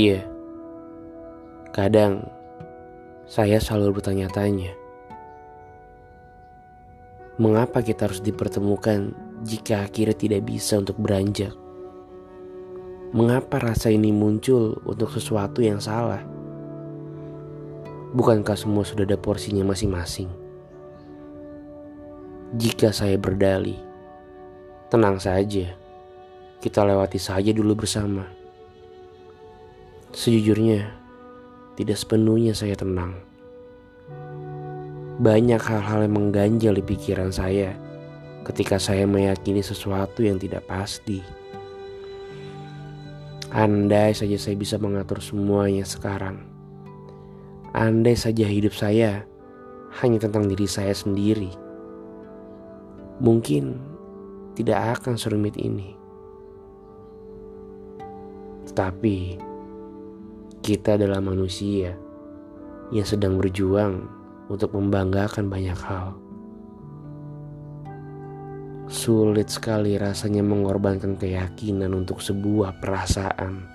Iya, kadang saya selalu bertanya-tanya, mengapa kita harus dipertemukan jika akhirnya tidak bisa untuk beranjak? Mengapa rasa ini muncul untuk sesuatu yang salah? Bukankah semua sudah ada porsinya masing-masing? Jika saya berdali, tenang saja, kita lewati saja dulu bersama. Sejujurnya, tidak sepenuhnya saya tenang. Banyak hal-hal yang mengganjal di pikiran saya ketika saya meyakini sesuatu yang tidak pasti. Andai saja saya bisa mengatur semuanya sekarang. Andai saja hidup saya hanya tentang diri saya sendiri. Mungkin tidak akan serumit ini. Tetapi kita adalah manusia yang sedang berjuang untuk membanggakan banyak hal. Sulit sekali rasanya mengorbankan keyakinan untuk sebuah perasaan.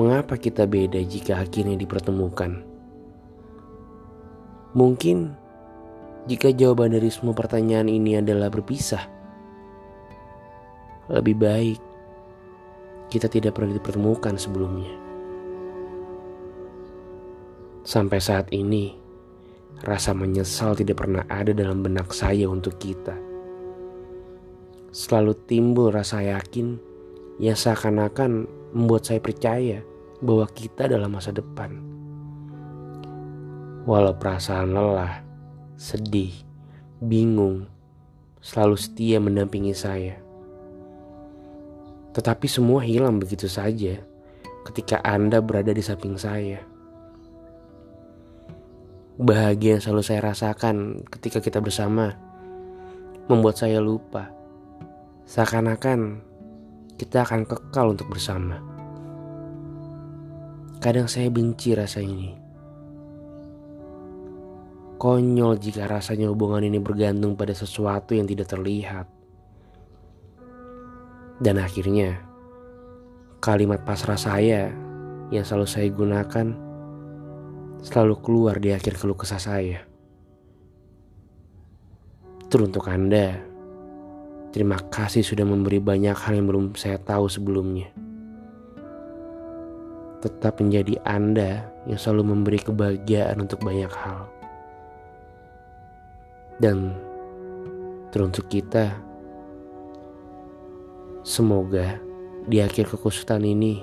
Mengapa kita beda jika akhirnya dipertemukan? Mungkin jika jawaban dari semua pertanyaan ini adalah berpisah, lebih baik kita tidak pernah dipertemukan sebelumnya. Sampai saat ini, rasa menyesal tidak pernah ada dalam benak saya untuk kita. Selalu timbul rasa yakin yang seakan-akan membuat saya percaya bahwa kita dalam masa depan. Walau perasaan lelah, sedih, bingung, selalu setia mendampingi saya. Tetapi semua hilang begitu saja ketika Anda berada di samping saya. Bahagia yang selalu saya rasakan ketika kita bersama membuat saya lupa. Seakan-akan kita akan kekal untuk bersama. Kadang saya benci rasa ini. Konyol jika rasanya hubungan ini bergantung pada sesuatu yang tidak terlihat. Dan akhirnya, kalimat pasrah saya yang selalu saya gunakan selalu keluar di akhir keluh kesah saya. Teruntuk Anda, Terima kasih sudah memberi banyak hal yang belum saya tahu sebelumnya. Tetap menjadi Anda yang selalu memberi kebahagiaan untuk banyak hal. Dan teruntuk kita, semoga di akhir kekusutan ini,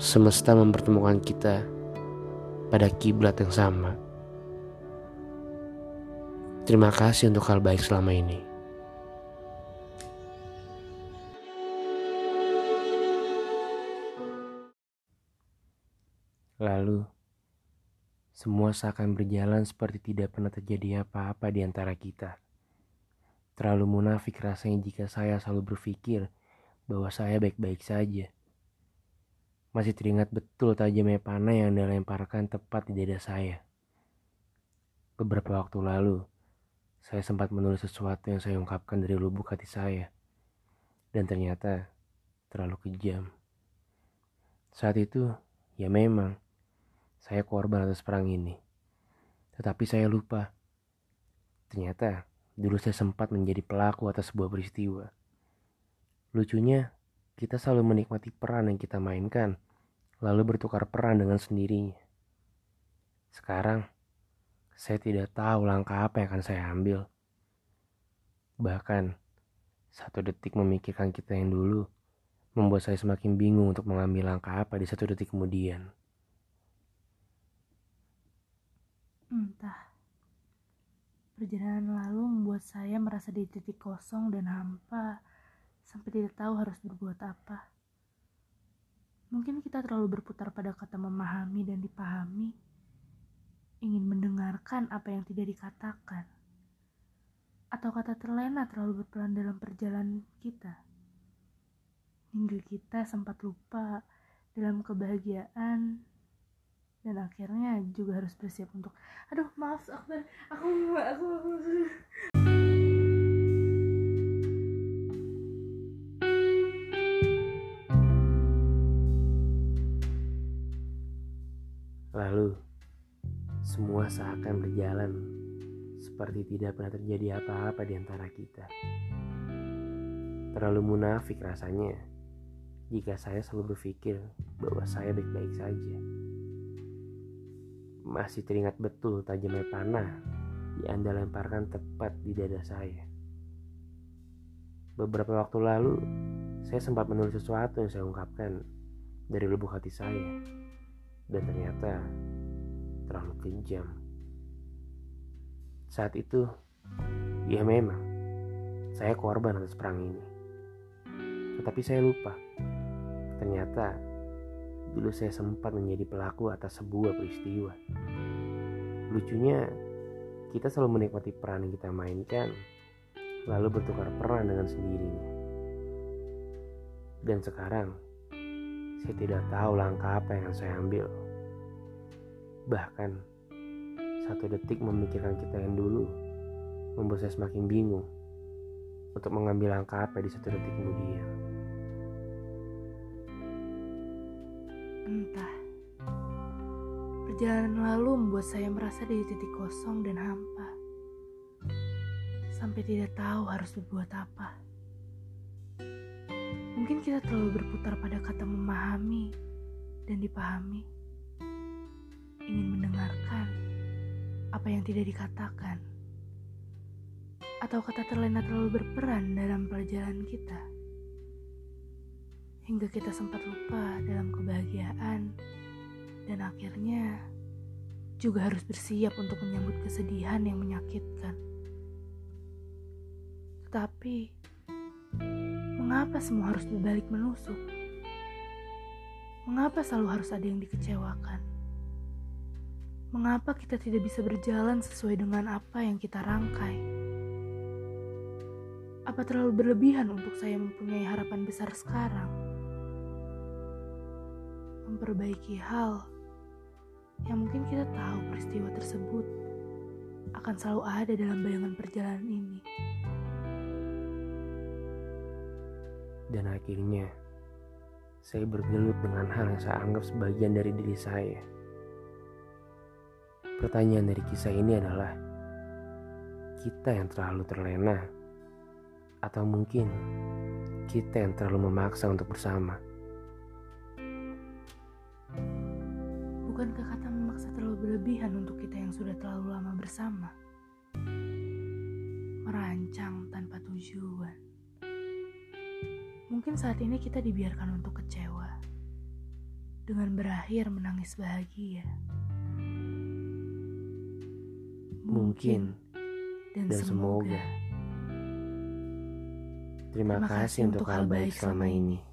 semesta mempertemukan kita pada kiblat yang sama. Terima kasih untuk hal baik selama ini. Lalu, semua seakan berjalan seperti tidak pernah terjadi apa-apa di antara kita. Terlalu munafik rasanya jika saya selalu berpikir bahwa saya baik-baik saja. Masih teringat betul tajamnya panah yang Anda lemparkan tepat di dada saya. Beberapa waktu lalu, saya sempat menulis sesuatu yang saya ungkapkan dari lubuk hati saya. Dan ternyata terlalu kejam. Saat itu, ya memang, saya korban atas perang ini. Tetapi saya lupa. Ternyata dulu saya sempat menjadi pelaku atas sebuah peristiwa. Lucunya, kita selalu menikmati peran yang kita mainkan, lalu bertukar peran dengan sendirinya. Sekarang, saya tidak tahu langkah apa yang akan saya ambil. Bahkan, satu detik memikirkan kita yang dulu membuat saya semakin bingung untuk mengambil langkah apa di satu detik kemudian. Entah. Perjalanan lalu membuat saya merasa di titik kosong dan hampa sampai tidak tahu harus berbuat apa. Mungkin kita terlalu berputar pada kata memahami dan dipahami, ingin mendengarkan apa yang tidak dikatakan, atau kata terlena terlalu berperan dalam perjalanan kita. Hingga kita sempat lupa dalam kebahagiaan dan akhirnya juga harus bersiap untuk aduh maaf Akbar aku aku, aku. Lalu, semua seakan berjalan seperti tidak pernah terjadi apa-apa di antara kita. Terlalu munafik rasanya jika saya selalu berpikir bahwa saya baik-baik saja. Masih teringat betul tajamnya panah yang Anda lemparkan tepat di dada saya. Beberapa waktu lalu, saya sempat menulis sesuatu yang saya ungkapkan dari lubuk hati saya. Dan ternyata terlalu kejam. Saat itu, ya memang, saya korban atas perang ini. Tetapi saya lupa, ternyata dulu saya sempat menjadi pelaku atas sebuah peristiwa. Lucunya, kita selalu menikmati peran yang kita mainkan, lalu bertukar peran dengan sendirinya. Dan sekarang, saya tidak tahu langkah apa yang saya ambil. Bahkan, satu detik memikirkan kita yang dulu membuat saya semakin bingung untuk mengambil langkah apa di satu detik kemudian. Entah, perjalanan lalu membuat saya merasa di titik kosong dan hampa. Sampai tidak tahu harus berbuat apa. Mungkin kita terlalu berputar pada kata memahami dan dipahami ingin mendengarkan apa yang tidak dikatakan, atau kata terlena terlalu berperan dalam perjalanan kita, hingga kita sempat lupa dalam kebahagiaan, dan akhirnya juga harus bersiap untuk menyambut kesedihan yang menyakitkan. Tetapi, mengapa semua harus berbalik menusuk? Mengapa selalu harus ada yang dikecewakan? Mengapa kita tidak bisa berjalan sesuai dengan apa yang kita rangkai? Apa terlalu berlebihan untuk saya mempunyai harapan besar sekarang? Memperbaiki hal yang mungkin kita tahu peristiwa tersebut akan selalu ada dalam bayangan perjalanan ini. Dan akhirnya, saya bergelut dengan hal yang saya anggap sebagian dari diri saya. Pertanyaan dari kisah ini adalah, kita yang terlalu terlena, atau mungkin kita yang terlalu memaksa untuk bersama? Bukankah kata memaksa terlalu berlebihan untuk kita yang sudah terlalu lama bersama? Merancang tanpa tujuan. Mungkin saat ini kita dibiarkan untuk kecewa, dengan berakhir menangis bahagia mungkin, dan, dan semoga. Terima, Terima kasih untuk hal baik selama ini.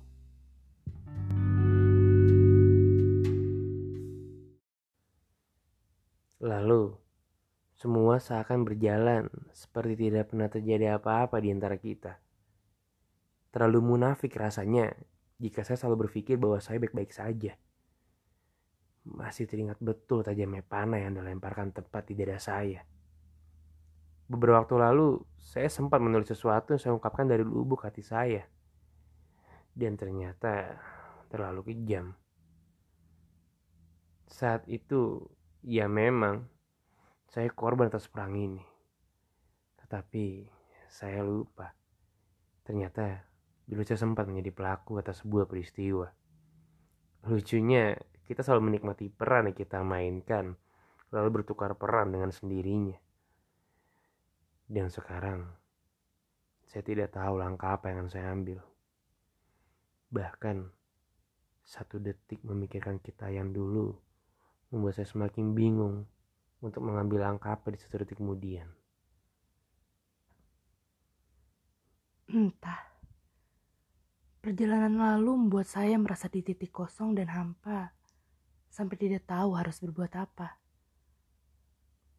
Seakan berjalan seperti tidak pernah terjadi apa-apa di antara kita. Terlalu munafik rasanya jika saya selalu berpikir bahwa saya baik-baik saja. Masih teringat betul tajamnya panah yang dilemparkan tepat di dada saya. Beberapa waktu lalu, saya sempat menulis sesuatu yang saya ungkapkan dari lubuk hati saya. Dan ternyata terlalu kejam. Saat itu, ya memang, saya korban atas perang ini. Tetapi, saya lupa. Ternyata, dulu saya sempat menjadi pelaku atas sebuah peristiwa. Lucunya, kita selalu menikmati peran yang kita mainkan, lalu bertukar peran dengan sendirinya. Dan sekarang, saya tidak tahu langkah apa yang akan saya ambil. Bahkan, satu detik memikirkan kita yang dulu membuat saya semakin bingung untuk mengambil langkah apa di detik kemudian. Entah. Perjalanan lalu membuat saya merasa di titik kosong dan hampa sampai tidak tahu harus berbuat apa.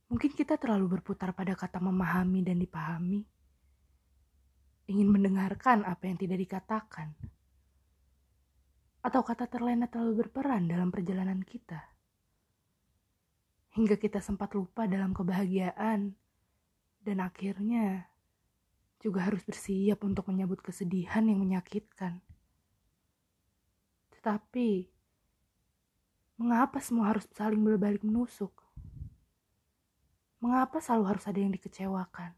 Mungkin kita terlalu berputar pada kata memahami dan dipahami, ingin mendengarkan apa yang tidak dikatakan, atau kata terlena terlalu berperan dalam perjalanan kita, hingga kita sempat lupa dalam kebahagiaan, dan akhirnya juga harus bersiap untuk menyambut kesedihan yang menyakitkan. Tetapi, Mengapa semua harus saling berbalik menusuk? Mengapa selalu harus ada yang dikecewakan?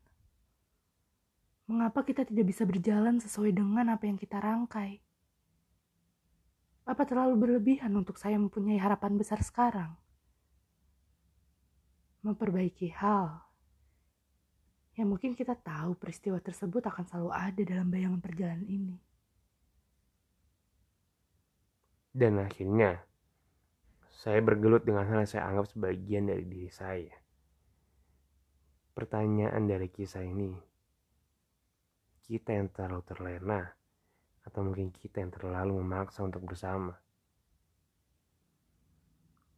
Mengapa kita tidak bisa berjalan sesuai dengan apa yang kita rangkai? Apa terlalu berlebihan untuk saya mempunyai harapan besar sekarang? Memperbaiki hal yang mungkin kita tahu peristiwa tersebut akan selalu ada dalam bayangan perjalanan ini. Dan akhirnya, saya bergelut dengan hal yang saya anggap sebagian dari diri saya. Pertanyaan dari kisah ini, kita yang terlalu terlena, atau mungkin kita yang terlalu memaksa untuk bersama.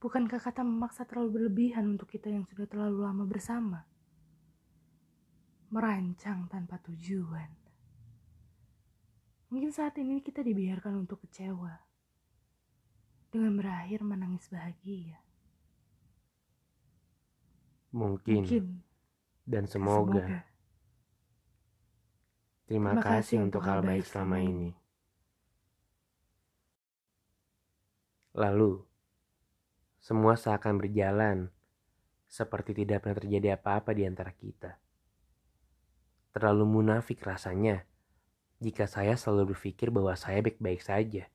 Bukankah kata memaksa terlalu berlebihan untuk kita yang sudah terlalu lama bersama? Merancang tanpa tujuan. Mungkin saat ini kita dibiarkan untuk kecewa dengan berakhir menangis bahagia. Mungkin, Mungkin dan semoga. semoga. Terima, Terima kasih untuk hal baik selama ini. Lalu, semua seakan berjalan seperti tidak pernah terjadi apa-apa di antara kita. Terlalu munafik rasanya jika saya selalu berpikir bahwa saya baik-baik saja.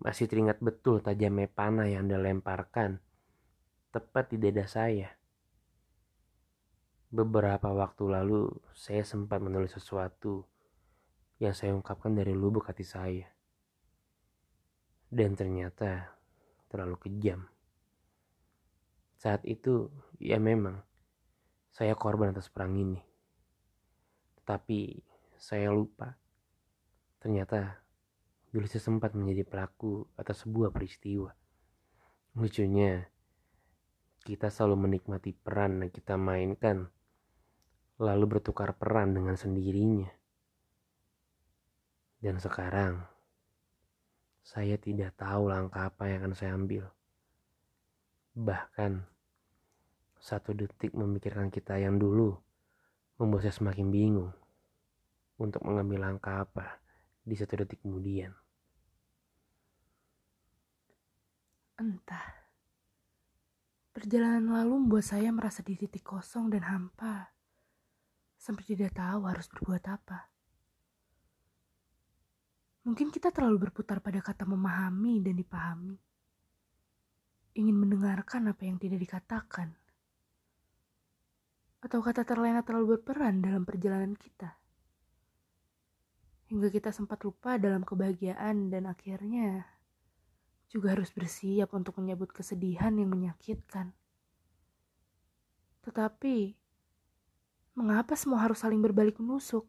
Masih teringat betul tajamnya panah yang Anda lemparkan tepat di dada saya. Beberapa waktu lalu saya sempat menulis sesuatu yang saya ungkapkan dari lubuk hati saya. Dan ternyata terlalu kejam. Saat itu, ya memang, saya korban atas perang ini. Tetapi saya lupa. Ternyata saya sempat menjadi pelaku atas sebuah peristiwa. Lucunya, kita selalu menikmati peran yang kita mainkan, lalu bertukar peran dengan sendirinya. Dan sekarang, saya tidak tahu langkah apa yang akan saya ambil. Bahkan, satu detik memikirkan kita yang dulu membuat saya semakin bingung untuk mengambil langkah apa di satu detik kemudian. Entah. Perjalanan lalu membuat saya merasa di titik kosong dan hampa. Sampai tidak tahu harus berbuat apa. Mungkin kita terlalu berputar pada kata memahami dan dipahami. Ingin mendengarkan apa yang tidak dikatakan. Atau kata terlena terlalu berperan dalam perjalanan kita. Hingga kita sempat lupa dalam kebahagiaan dan akhirnya juga harus bersiap untuk menyambut kesedihan yang menyakitkan. Tetapi, mengapa semua harus saling berbalik menusuk?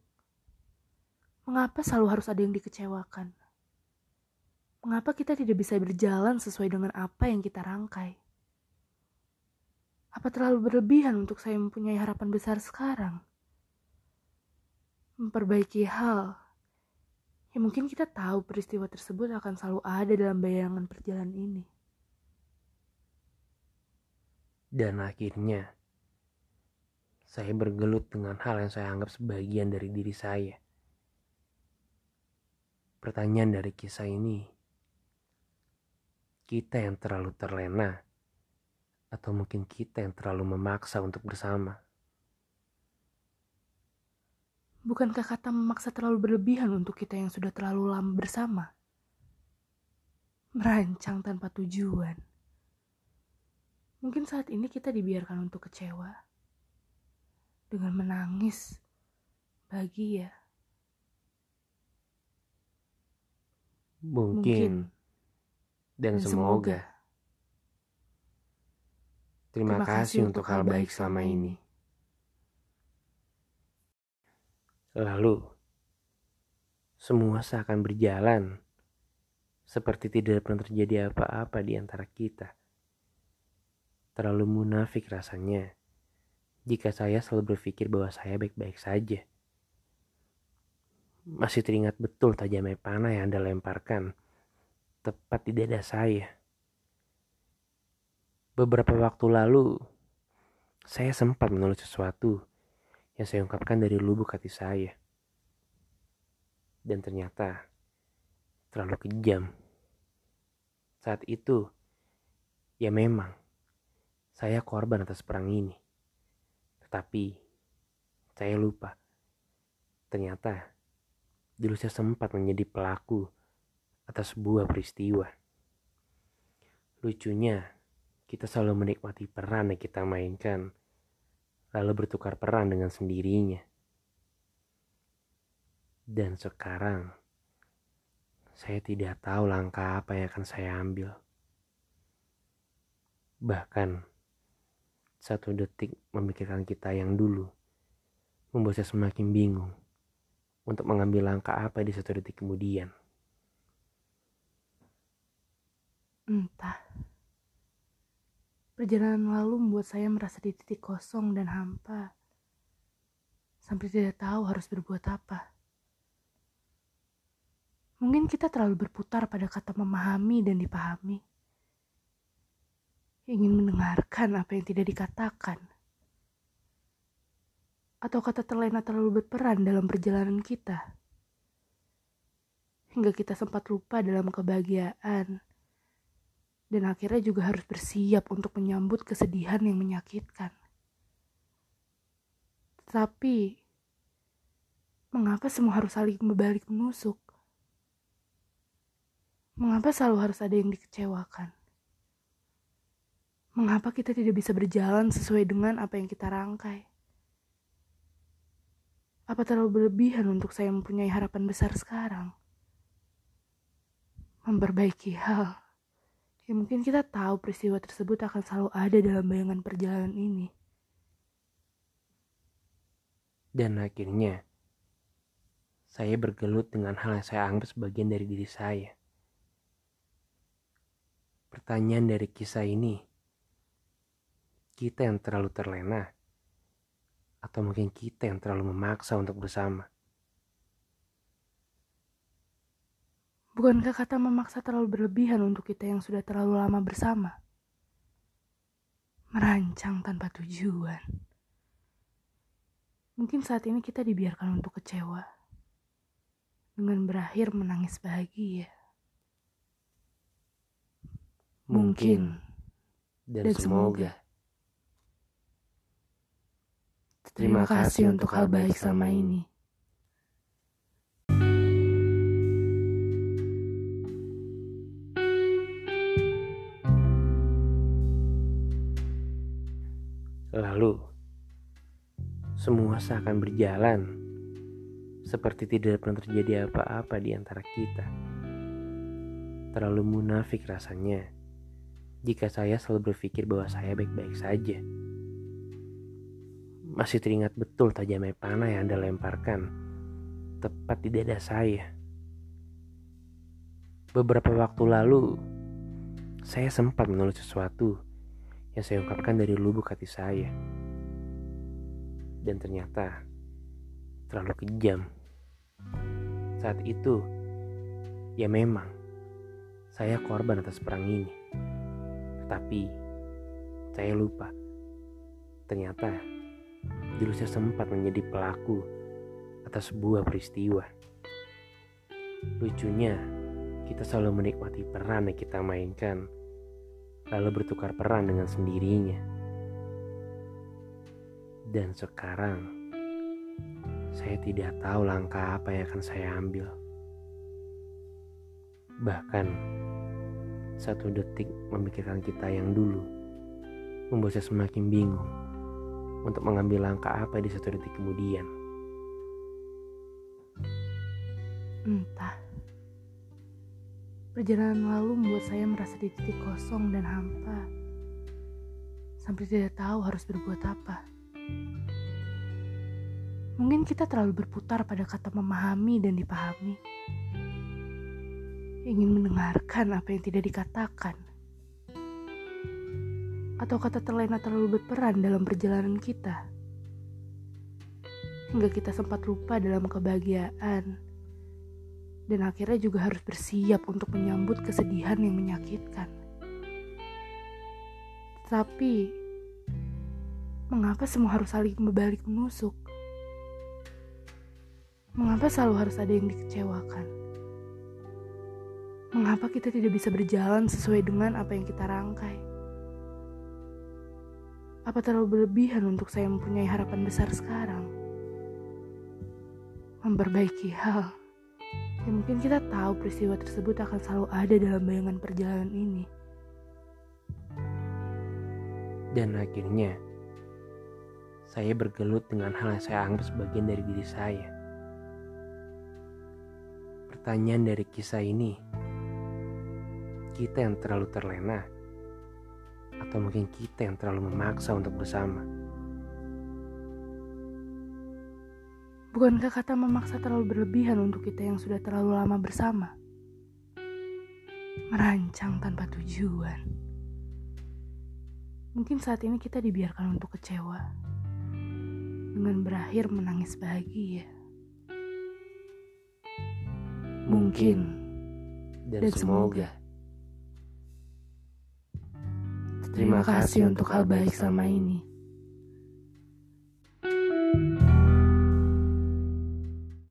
Mengapa selalu harus ada yang dikecewakan? Mengapa kita tidak bisa berjalan sesuai dengan apa yang kita rangkai? Apa terlalu berlebihan untuk saya mempunyai harapan besar sekarang? Memperbaiki hal Ya mungkin kita tahu peristiwa tersebut akan selalu ada dalam bayangan perjalanan ini. Dan akhirnya, saya bergelut dengan hal yang saya anggap sebagian dari diri saya. Pertanyaan dari kisah ini, kita yang terlalu terlena, atau mungkin kita yang terlalu memaksa untuk bersama? Bukankah kata memaksa terlalu berlebihan untuk kita yang sudah terlalu lama bersama? Merancang tanpa tujuan. Mungkin saat ini kita dibiarkan untuk kecewa. Dengan menangis, bahagia. Mungkin, Mungkin. dan, Dan semoga. semoga. Terima, kasih untuk hal baik selama ini. Lalu, semua seakan berjalan seperti tidak pernah terjadi apa-apa di antara kita. Terlalu munafik rasanya jika saya selalu berpikir bahwa saya baik-baik saja. Masih teringat betul tajamnya panah yang Anda lemparkan tepat di dada saya. Beberapa waktu lalu, saya sempat menulis sesuatu yang saya ungkapkan dari lubuk hati saya. Dan ternyata terlalu kejam. Saat itu, ya memang, saya korban atas perang ini. Tetapi saya lupa. Ternyata dulu saya sempat menjadi pelaku atas sebuah peristiwa. Lucunya, kita selalu menikmati peran yang kita mainkan, lalu bertukar peran dengan sendirinya. Dan sekarang, saya tidak tahu langkah apa yang akan saya ambil. Bahkan, satu detik memikirkan kita yang dulu membuat saya semakin bingung untuk mengambil langkah apa di satu detik kemudian. Entah. Perjalanan lalu membuat saya merasa di titik kosong dan hampa. Sampai tidak tahu harus berbuat apa. Mungkin kita terlalu berputar pada kata memahami dan dipahami. Ingin mendengarkan apa yang tidak dikatakan. Atau kata terlena terlalu berperan dalam perjalanan kita. Hingga kita sempat lupa dalam kebahagiaan. Dan akhirnya juga harus bersiap untuk menyambut kesedihan yang menyakitkan. Tapi, mengapa semua harus saling berbalik menusuk? Mengapa selalu harus ada yang dikecewakan? Mengapa kita tidak bisa berjalan sesuai dengan apa yang kita rangkai? Apa terlalu berlebihan untuk saya mempunyai harapan besar sekarang? Memperbaiki hal ya mungkin kita tahu peristiwa tersebut akan selalu ada dalam bayangan perjalanan ini. Dan akhirnya, saya bergelut dengan hal yang saya anggap sebagian dari diri saya. Pertanyaan dari kisah ini, kita yang terlalu terlena, atau mungkin kita yang terlalu memaksa untuk bersama. Bukankah kata memaksa terlalu berlebihan untuk kita yang sudah terlalu lama bersama? Merancang tanpa tujuan. Mungkin saat ini kita dibiarkan untuk kecewa. Dengan berakhir menangis bahagia. Mungkin, dan, dan semoga. Terima kasih untuk hal baik selama ini. Lalu, semua seakan berjalan seperti tidak pernah terjadi apa-apa di antara kita. Terlalu munafik rasanya jika saya selalu berpikir bahwa saya baik-baik saja. Masih teringat betul tajamnya panah yang Anda lemparkan tepat di dada saya. Beberapa waktu lalu, saya sempat menulis sesuatu yang saya ungkapkan dari lubuk hati saya. Dan ternyata terlalu kejam. Saat itu, ya memang, saya korban atas perang ini. Tetapi saya lupa. Ternyata dulu saya sempat menjadi pelaku atas sebuah peristiwa. Lucunya, kita selalu menikmati peran yang kita mainkan, lalu bertukar peran dengan sendirinya. Dan sekarang, saya tidak tahu langkah apa yang akan saya ambil. Bahkan, satu detik memikirkan kita yang dulu membuat saya semakin bingung untuk mengambil langkah apa di satu detik kemudian. Entah. Perjalanan lalu membuat saya merasa di titik kosong dan hampa. Sampai tidak tahu harus berbuat apa. Mungkin kita terlalu berputar pada kata memahami dan dipahami ingin mendengarkan apa yang tidak dikatakan, atau kata terlena terlalu berperan dalam perjalanan kita, hingga kita sempat lupa dalam kebahagiaan, dan akhirnya juga harus bersiap untuk menyambut kesedihan yang menyakitkan. Tapi, mengapa semua harus saling berbalik menusuk? Mengapa selalu harus ada yang dikecewakan? Mengapa kita tidak bisa berjalan sesuai dengan apa yang kita rangkai? Apa terlalu berlebihan untuk saya mempunyai harapan besar sekarang? Memperbaiki hal. Ya mungkin kita tahu peristiwa tersebut akan selalu ada dalam bayangan perjalanan ini. Dan akhirnya, saya bergelut dengan hal yang saya anggap sebagian dari diri saya. Pertanyaan dari kisah ini, kita yang terlalu terlena, atau mungkin kita yang terlalu memaksa untuk bersama. Bukankah kata memaksa terlalu berlebihan untuk kita yang sudah terlalu lama bersama? Merancang tanpa tujuan. Mungkin saat ini kita dibiarkan untuk kecewa. Dengan berakhir menangis bahagia. Mungkin. Dan, Dan semoga. semoga. Terima kasih untuk hal baik selama ini.